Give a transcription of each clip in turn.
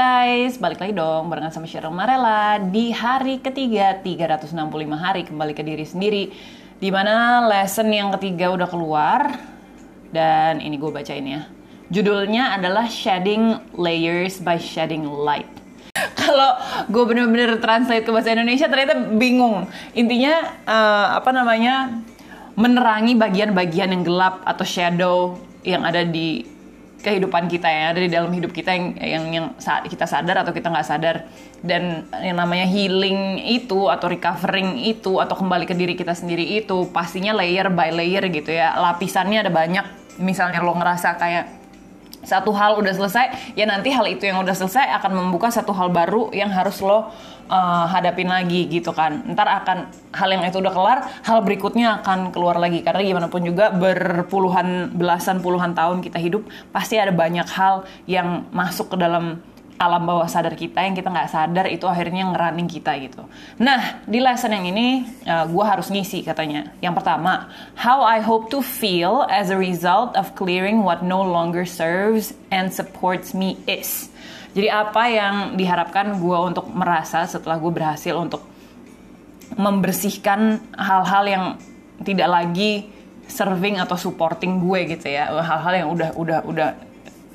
guys, balik lagi dong barengan sama Cheryl Marella di hari ketiga 365 hari kembali ke diri sendiri Di mana lesson yang ketiga udah keluar. Dan ini gue bacain ya. Judulnya adalah Shedding Layers by Shedding Light. Kalau gue bener-bener translate ke bahasa Indonesia ternyata bingung. Intinya uh, apa namanya menerangi bagian-bagian yang gelap atau shadow yang ada di kehidupan kita ya ada di dalam hidup kita yang yang yang saat kita sadar atau kita nggak sadar. Dan yang namanya healing itu atau recovering itu atau kembali ke diri kita sendiri itu pastinya layer by layer gitu ya. Lapisannya ada banyak. Misalnya lo ngerasa kayak satu hal udah selesai ya nanti hal itu yang udah selesai akan membuka satu hal baru yang harus lo uh, hadapin lagi gitu kan. Ntar akan hal yang itu udah kelar hal berikutnya akan keluar lagi. Karena gimana pun juga berpuluhan belasan puluhan tahun kita hidup pasti ada banyak hal yang masuk ke dalam alam bawah sadar kita yang kita nggak sadar itu akhirnya ngerunning kita gitu. Nah di lesson yang ini uh, gue harus ngisi katanya. Yang pertama, how I hope to feel as a result of clearing what no longer serves and supports me is. Jadi apa yang diharapkan gue untuk merasa setelah gue berhasil untuk membersihkan hal-hal yang tidak lagi serving atau supporting gue gitu ya hal-hal yang udah udah udah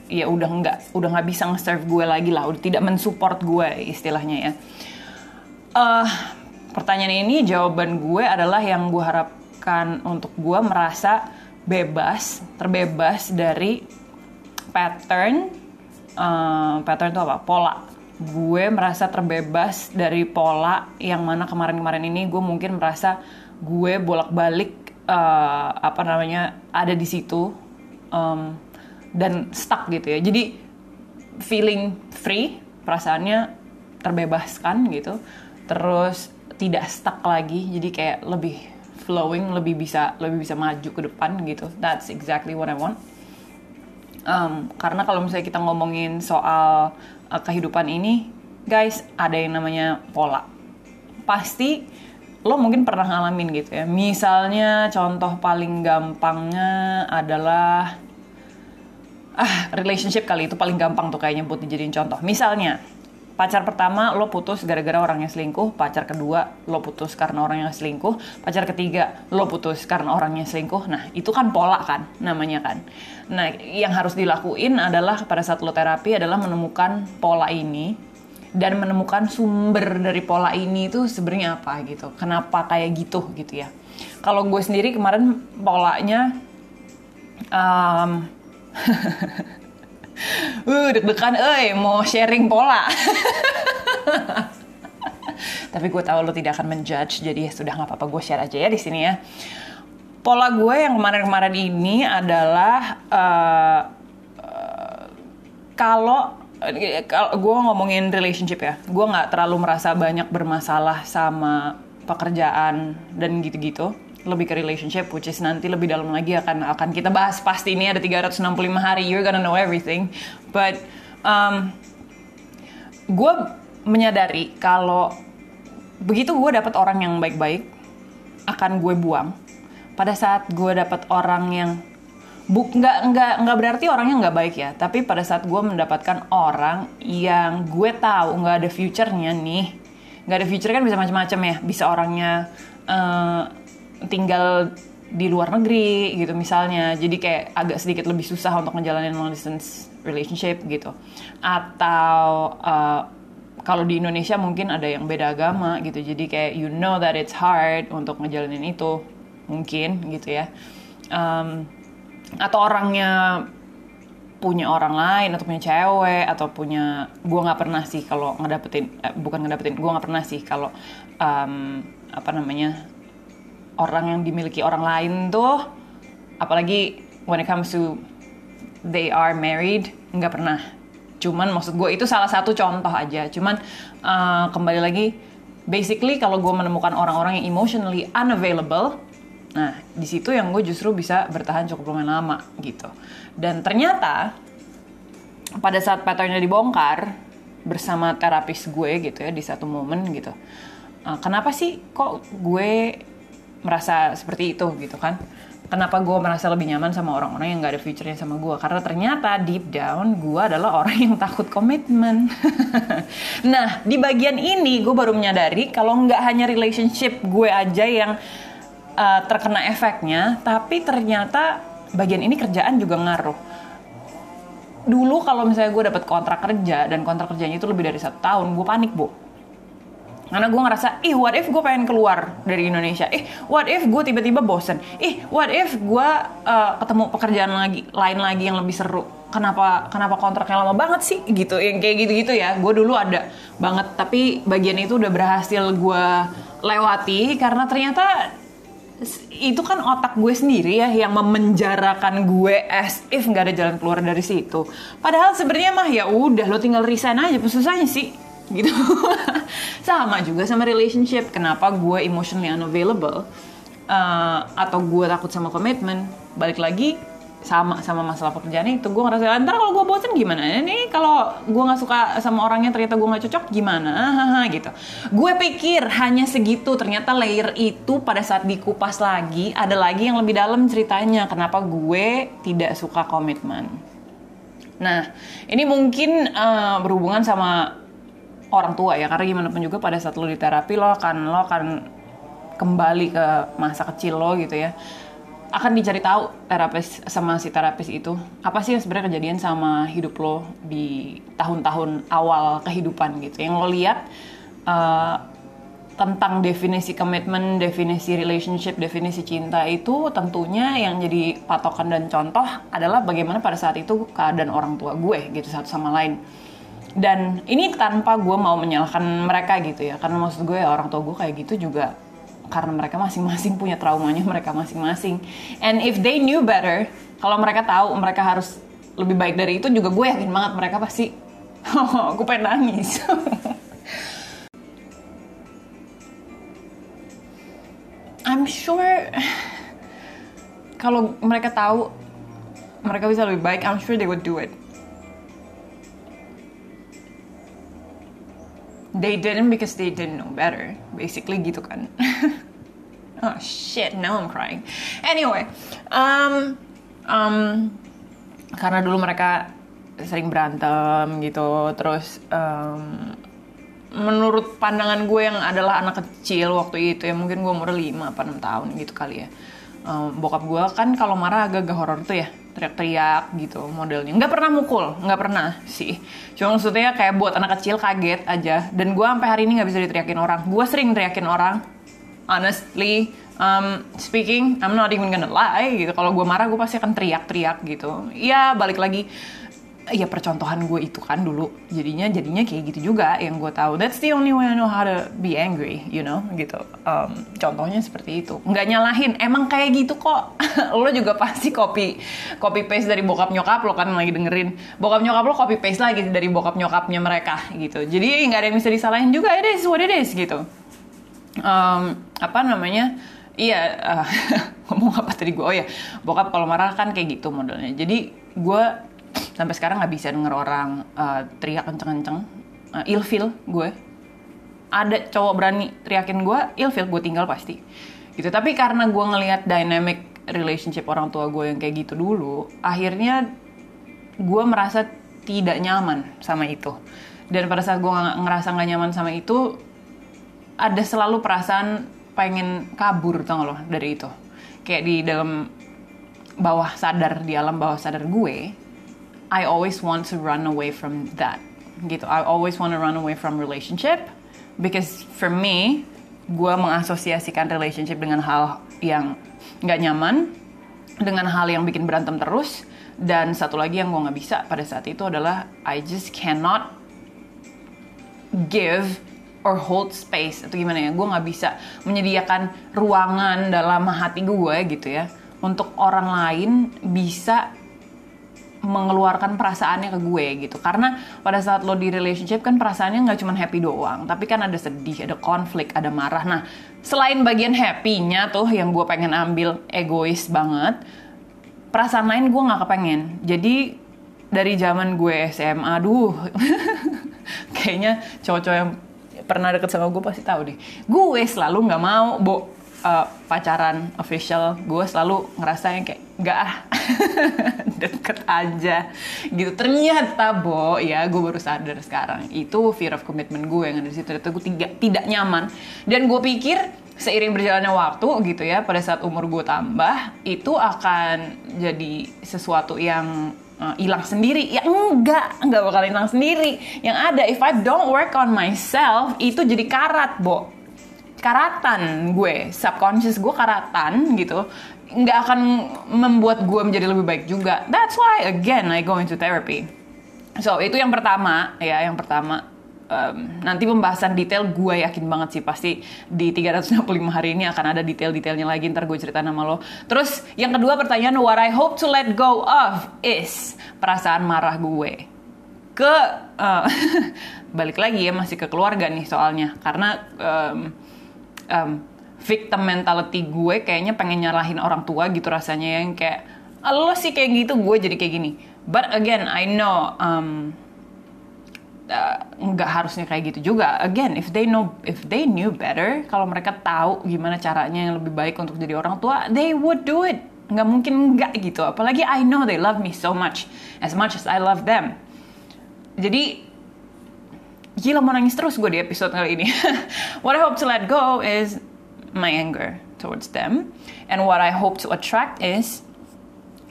ya udah nggak udah nggak bisa nge-serve gue lagi lah udah tidak mensupport gue istilahnya ya. Uh, pertanyaan ini jawaban gue adalah yang gue harapkan untuk gue merasa bebas terbebas dari pattern uh, pattern itu apa? Pola. Gue merasa terbebas dari pola yang mana kemarin-kemarin ini gue mungkin merasa gue bolak-balik uh, apa namanya ada di situ um, dan stuck gitu ya. Jadi feeling free perasaannya terbebaskan gitu. Terus tidak stuck lagi. Jadi kayak lebih flowing lebih bisa lebih bisa maju ke depan gitu. That's exactly what I want. Um, karena kalau misalnya kita ngomongin soal uh, kehidupan ini guys ada yang namanya pola. Pasti lo mungkin pernah ngalamin gitu ya. Misalnya contoh paling gampangnya adalah ah relationship kali itu paling gampang tuh kayaknya buat dijadiin contoh misalnya pacar pertama lo putus gara-gara orangnya selingkuh, pacar kedua lo putus karena orangnya selingkuh, pacar ketiga lo putus karena orangnya selingkuh. Nah, itu kan pola kan namanya kan. Nah, yang harus dilakuin adalah pada saat lo terapi adalah menemukan pola ini dan menemukan sumber dari pola ini itu sebenarnya apa gitu. Kenapa kayak gitu gitu ya. Kalau gue sendiri kemarin polanya um, uh deg-degan eh mau sharing pola. Tapi gue tahu lo tidak akan menjudge jadi ya sudah nggak apa-apa gue share aja ya di sini ya. Pola gue yang kemarin-kemarin ini adalah uh, uh, kalau kalau gue ngomongin relationship ya gue nggak terlalu merasa banyak bermasalah sama pekerjaan dan gitu-gitu lebih ke relationship which is nanti lebih dalam lagi akan akan kita bahas. Pasti ini ada 365 hari you're gonna know everything. But um, gue menyadari kalau begitu gue dapat orang yang baik-baik akan gue buang. Pada saat gue dapat orang yang buk nggak nggak nggak berarti orangnya nggak baik ya. Tapi pada saat gue mendapatkan orang yang gue tahu nggak ada future-nya nih nggak ada future kan bisa macam-macam ya. Bisa orangnya uh, tinggal di luar negeri gitu misalnya. Jadi kayak agak sedikit lebih susah untuk ngejalanin long distance relationship gitu. Atau uh, kalau di Indonesia mungkin ada yang beda agama gitu. Jadi kayak you know that it's hard untuk ngejalanin itu. Mungkin gitu ya. Um, atau orangnya punya orang lain atau punya cewek atau punya gue nggak pernah sih kalau ngedapetin eh, bukan ngedapetin gue nggak pernah sih kalau um, apa namanya orang yang dimiliki orang lain tuh apalagi when it comes to they are married nggak pernah. Cuman maksud gue itu salah satu contoh aja. Cuman uh, kembali lagi basically kalau gue menemukan orang-orang yang emotionally unavailable nah di situ yang gue justru bisa bertahan cukup lumayan lama gitu. Dan ternyata pada saat patternnya dibongkar bersama terapis gue gitu ya di satu momen gitu uh, kenapa sih kok gue merasa seperti itu gitu kan. Kenapa gue merasa lebih nyaman sama orang-orang yang gak ada future-nya sama gue karena ternyata deep down gue adalah orang yang takut komitmen. Nah di bagian ini gue baru menyadari kalau nggak hanya relationship gue aja yang uh, terkena efeknya tapi ternyata bagian ini kerjaan juga ngaruh. Dulu kalau misalnya gue dapat kontrak kerja dan kontrak kerjanya itu lebih dari satu tahun gue panik bu karena gue ngerasa, ih what if gue pengen keluar dari Indonesia? Ih what if gue tiba-tiba bosen? Ih what if gue uh, ketemu pekerjaan lagi lain lagi yang lebih seru? Kenapa kenapa kontraknya lama banget sih? Gitu, yang kayak gitu-gitu ya. Gue dulu ada banget, tapi bagian itu udah berhasil gue lewati karena ternyata itu kan otak gue sendiri ya yang memenjarakan gue as if nggak ada jalan keluar dari situ. Padahal sebenarnya mah ya udah lo tinggal resign aja, susahnya sih gitu. Sama juga sama relationship. Kenapa gue emotionally unavailable? Uh, atau gue takut sama komitmen balik lagi sama sama masalah pekerjaan itu. Gue ngerasa ntar kalau gue bosen gimana ini kalau gue nggak suka sama orangnya ternyata gue nggak cocok gimana? Gitu. Gue pikir hanya segitu. Ternyata layer itu pada saat dikupas lagi ada lagi yang lebih dalam ceritanya. Kenapa gue tidak suka komitmen nah ini mungkin uh, berhubungan sama orang tua ya karena gimana pun juga pada saat lo di terapi lo akan lo akan kembali ke masa kecil lo gitu ya. Akan dicari tahu terapis sama si terapis itu apa sih yang sebenarnya kejadian sama hidup lo di tahun-tahun awal kehidupan gitu. Yang lo lihat uh, tentang definisi komitmen, definisi relationship, definisi cinta itu tentunya yang jadi patokan dan contoh adalah bagaimana pada saat itu keadaan orang tua gue gitu satu sama lain dan ini tanpa gue mau menyalahkan mereka gitu ya. Karena maksud gue ya orang tua gue kayak gitu juga karena mereka masing-masing punya traumanya mereka masing-masing. And if they knew better kalau mereka tahu mereka harus lebih baik dari itu juga gue yakin banget mereka pasti gue pengen nangis. I'm sure kalau mereka tahu mereka bisa lebih baik I'm sure they would do it they didn't because they didn't know better. Basically gitu kan. Oh shit. Now I'm crying. Anyway um um karena dulu mereka sering berantem gitu terus um, menurut pandangan gue yang adalah anak kecil waktu itu ya mungkin gue umur 5 apa 6 tahun gitu kali ya. Um, bokap gue kan kalau marah agak-agak horor tuh ya teriak-teriak gitu modelnya. Nggak pernah mukul nggak pernah sih. Cuma maksudnya kayak buat anak kecil kaget aja. Dan gue sampai hari ini nggak bisa diteriakin orang. Gue sering teriakin orang. Honestly um, speaking I'm not even gonna lie gitu. Kalau gue marah gue pasti akan teriak-teriak gitu. Ya balik lagi ya percontohan gue itu kan dulu. Jadinya jadinya kayak gitu juga. Yang gue tahu that's the only way I know how to be angry you know gitu. Um, contohnya seperti itu. Nggak nyalahin. Emang kayak gitu kok. Lo juga pasti copy copy paste dari bokap nyokap lo kan lagi dengerin. Bokap nyokap lo copy paste lagi dari bokap nyokapnya mereka gitu. Jadi nggak ada yang bisa disalahin juga. It is what it is gitu. Um, apa namanya? Iya uh, ngomong apa tadi gue? Oh ya bokap kalau marah kan kayak gitu modelnya. Jadi gue sampai sekarang nggak bisa denger orang uh, teriak kenceng-kenceng. Uh, ilfil gue. Ada cowok berani teriakin gue ilfil gue tinggal pasti. Gitu. Tapi karena gue ngelihat dynamic relationship orang tua gue yang kayak gitu dulu akhirnya gue merasa tidak nyaman sama itu. Dan pada saat gue ngerasa nggak nyaman sama itu ada selalu perasaan pengen kabur tau gak lo dari itu. Kayak di dalam bawah sadar di alam bawah sadar gue I always want to run away from that. Gitu. I always want to run away from relationship because for me gue mengasosiasikan relationship dengan hal yang nggak nyaman dengan hal yang bikin berantem terus dan satu lagi yang gue nggak bisa pada saat itu adalah I just cannot give or hold space. Atau gimana ya? Gue nggak bisa menyediakan ruangan dalam hati gue gitu ya untuk orang lain bisa mengeluarkan perasaannya ke gue gitu. Karena pada saat lo di relationship kan perasaannya nggak cuma happy doang tapi kan ada sedih ada konflik ada marah. Nah selain bagian happy-nya tuh yang gue pengen ambil egois banget perasaan lain gue nggak kepengen. Jadi dari zaman gue SMA aduh. Kayaknya cowok-cowok yang pernah deket sama gue pasti tahu deh. Gue selalu nggak mau bo uh, pacaran official gue selalu ngerasa yang kayak nggak ah deket aja. Gitu. Ternyata bo ya gue baru sadar sekarang itu fear of commitment gue yang ada di situ. Ternyata gue tidak tidak nyaman. Dan gue pikir seiring berjalannya waktu gitu ya pada saat umur gue tambah itu akan jadi sesuatu yang uh, hilang uh, sendiri. Ya enggak. Enggak bakal hilang sendiri. Yang ada if I don't work on myself itu jadi karat bo karatan gue subconscious gue karatan gitu nggak akan membuat gue menjadi lebih baik juga. That's why again I go into therapy. So itu yang pertama ya yang pertama. Um, nanti pembahasan detail gue yakin banget sih pasti di 365 hari ini akan ada detail-detailnya lagi ntar gue cerita nama lo. Terus yang kedua pertanyaan what I hope to let go of is perasaan marah gue. Ke uh, balik lagi ya masih ke keluarga nih soalnya. Karena um, um, victim mentality gue kayaknya pengen nyalahin orang tua gitu rasanya yang kayak lo sih kayak gitu gue jadi kayak gini. But again I know um, uh, nggak harusnya kayak gitu juga. Again if they know if they knew better kalau mereka tahu gimana caranya yang lebih baik untuk jadi orang tua they would do it. Nggak mungkin nggak gitu. Apalagi I know they love me so much as much as I love them. Jadi gila mau nangis terus gue di episode kali ini. what I hope to let go is my anger towards them, and what I hope to attract is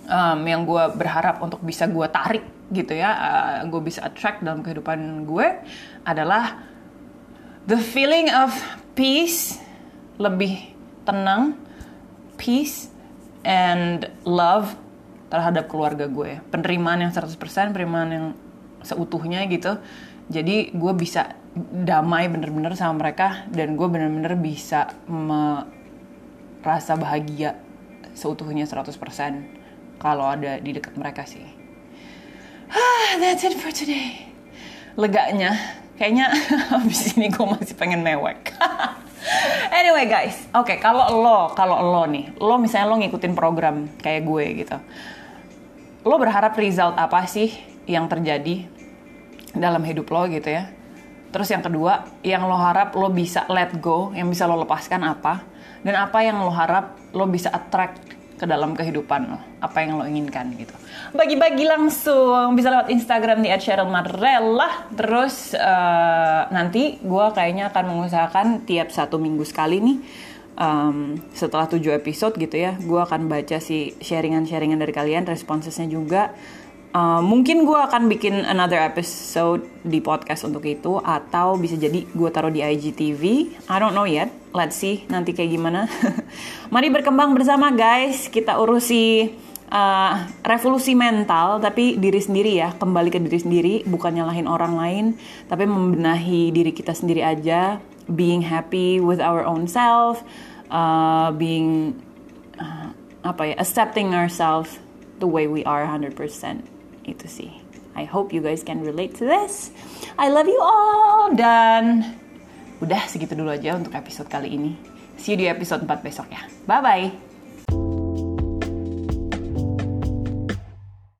um, yang gue berharap untuk bisa gue tarik gitu ya, uh, gue bisa attract dalam kehidupan gue adalah the feeling of peace, lebih tenang, peace and love terhadap keluarga gue. Penerimaan yang 100%, penerimaan yang seutuhnya gitu jadi gue bisa damai bener-bener sama mereka dan gue bener-bener bisa merasa bahagia seutuhnya 100% kalau ada di dekat mereka sih. Ah, that's it for today. Leganya, kayaknya habis ini gue masih pengen mewek. anyway guys, oke okay, kalau lo, kalau lo nih, lo misalnya lo ngikutin program kayak gue gitu, lo berharap result apa sih yang terjadi dalam hidup lo gitu ya. Terus yang kedua, yang lo harap lo bisa let go, yang bisa lo lepaskan apa, dan apa yang lo harap lo bisa attract ke dalam kehidupan lo, apa yang lo inginkan gitu. Bagi-bagi langsung bisa lewat Instagram di @cherylmarrella. Terus uh, nanti gue kayaknya akan mengusahakan tiap satu minggu sekali nih um, setelah tujuh episode gitu ya, gue akan baca si sharingan-sharingan dari kalian, responsesnya juga Uh, mungkin gue akan bikin another episode di podcast untuk itu atau bisa jadi gue taruh di IGTV. I don't know yet. Let's see nanti kayak gimana. Mari berkembang bersama guys. Kita urusi uh, revolusi mental tapi diri sendiri ya. Kembali ke diri sendiri, bukan nyalahin orang lain, tapi membenahi diri kita sendiri aja. Being happy with our own self, uh, being uh, apa ya, accepting ourselves the way we are 100% itu sih. I hope you guys can relate to this. I love you all. Dan udah segitu dulu aja untuk episode kali ini. See you di episode 4 besok ya. Bye bye